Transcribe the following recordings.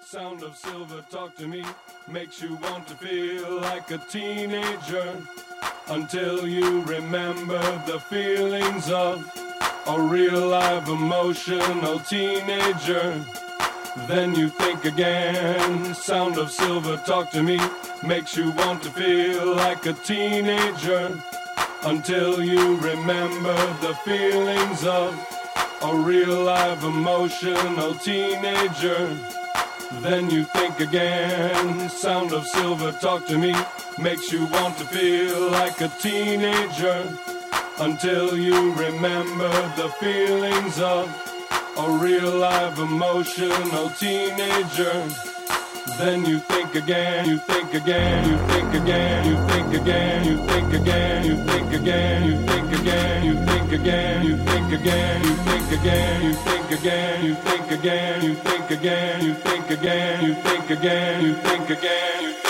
Sound of silver talk to me makes you want to feel like a teenager until you remember the feelings of a real live emotional teenager. Then you think again. Sound of silver talk to me makes you want to feel like a teenager until you remember the feelings of a real live emotional teenager. Then you think again. Sound of silver talk to me makes you want to feel like a teenager until you remember the feelings of a real live emotional teenager. Then you think again, you think again, you think again, you think again, you think again, you think again, you think again, you think again, you think again, you think again, you think again, you think again, you think again, you think again, you think again, you think again, you think again.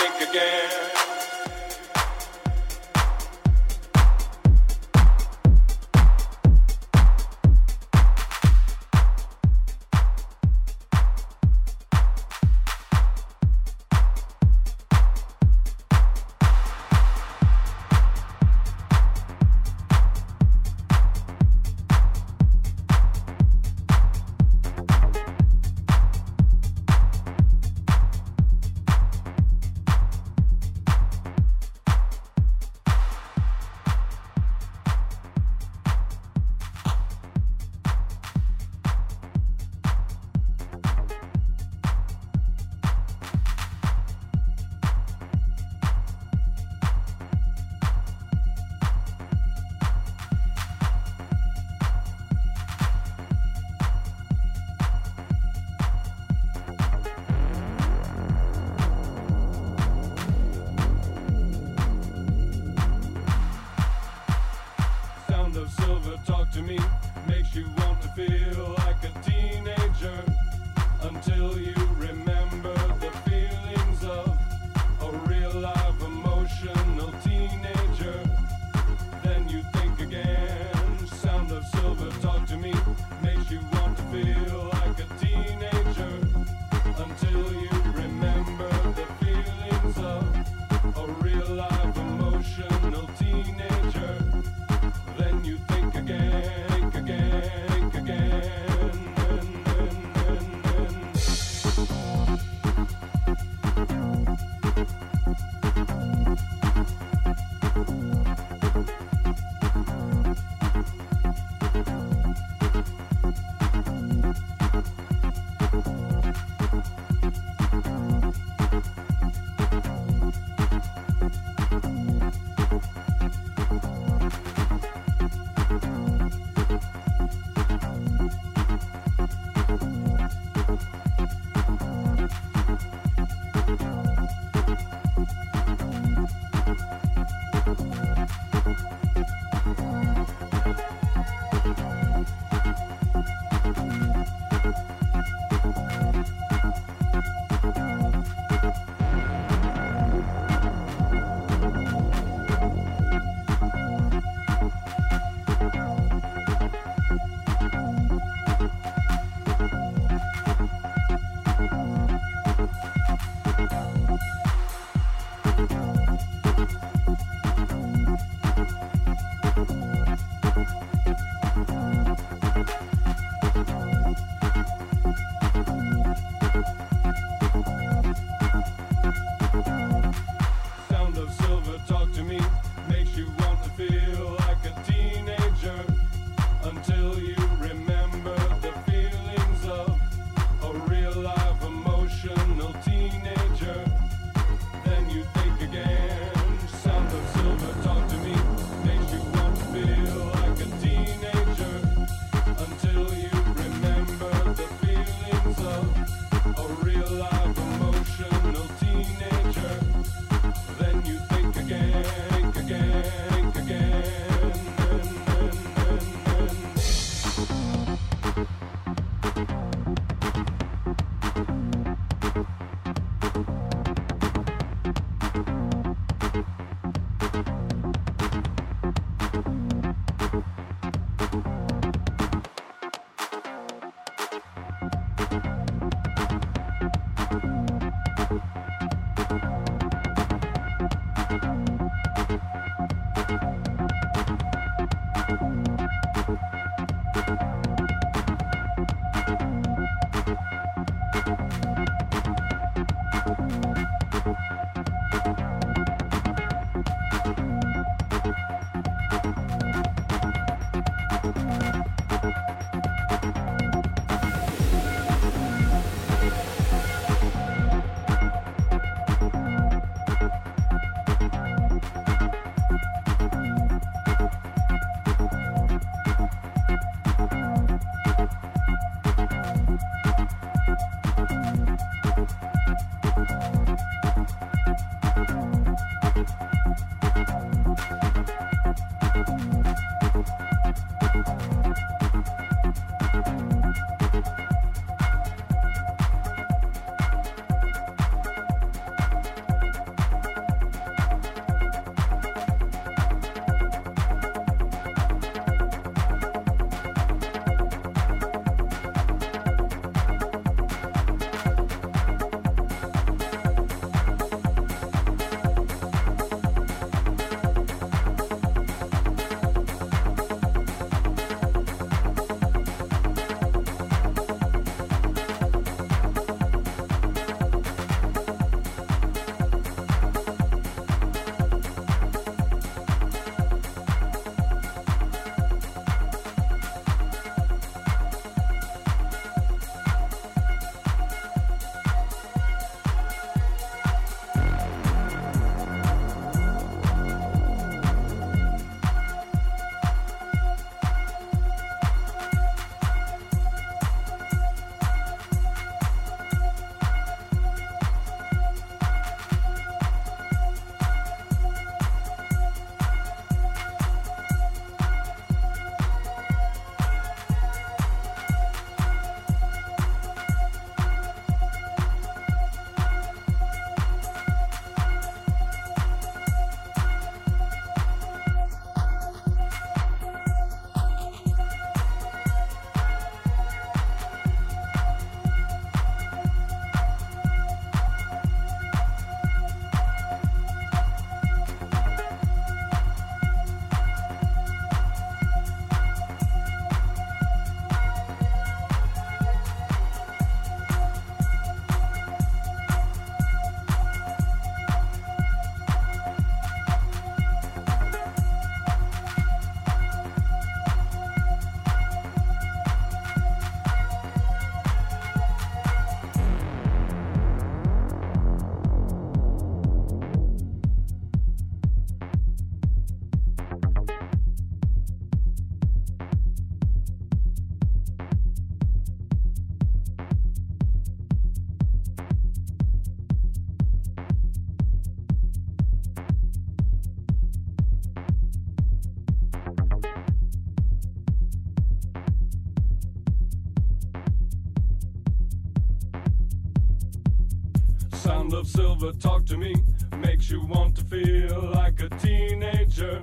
Silver talk to me makes you want to feel like a teenager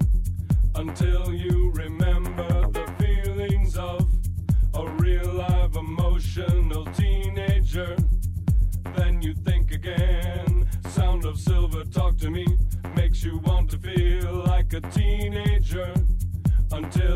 until you remember the feelings of a real live emotional teenager. Then you think again. Sound of silver talk to me makes you want to feel like a teenager until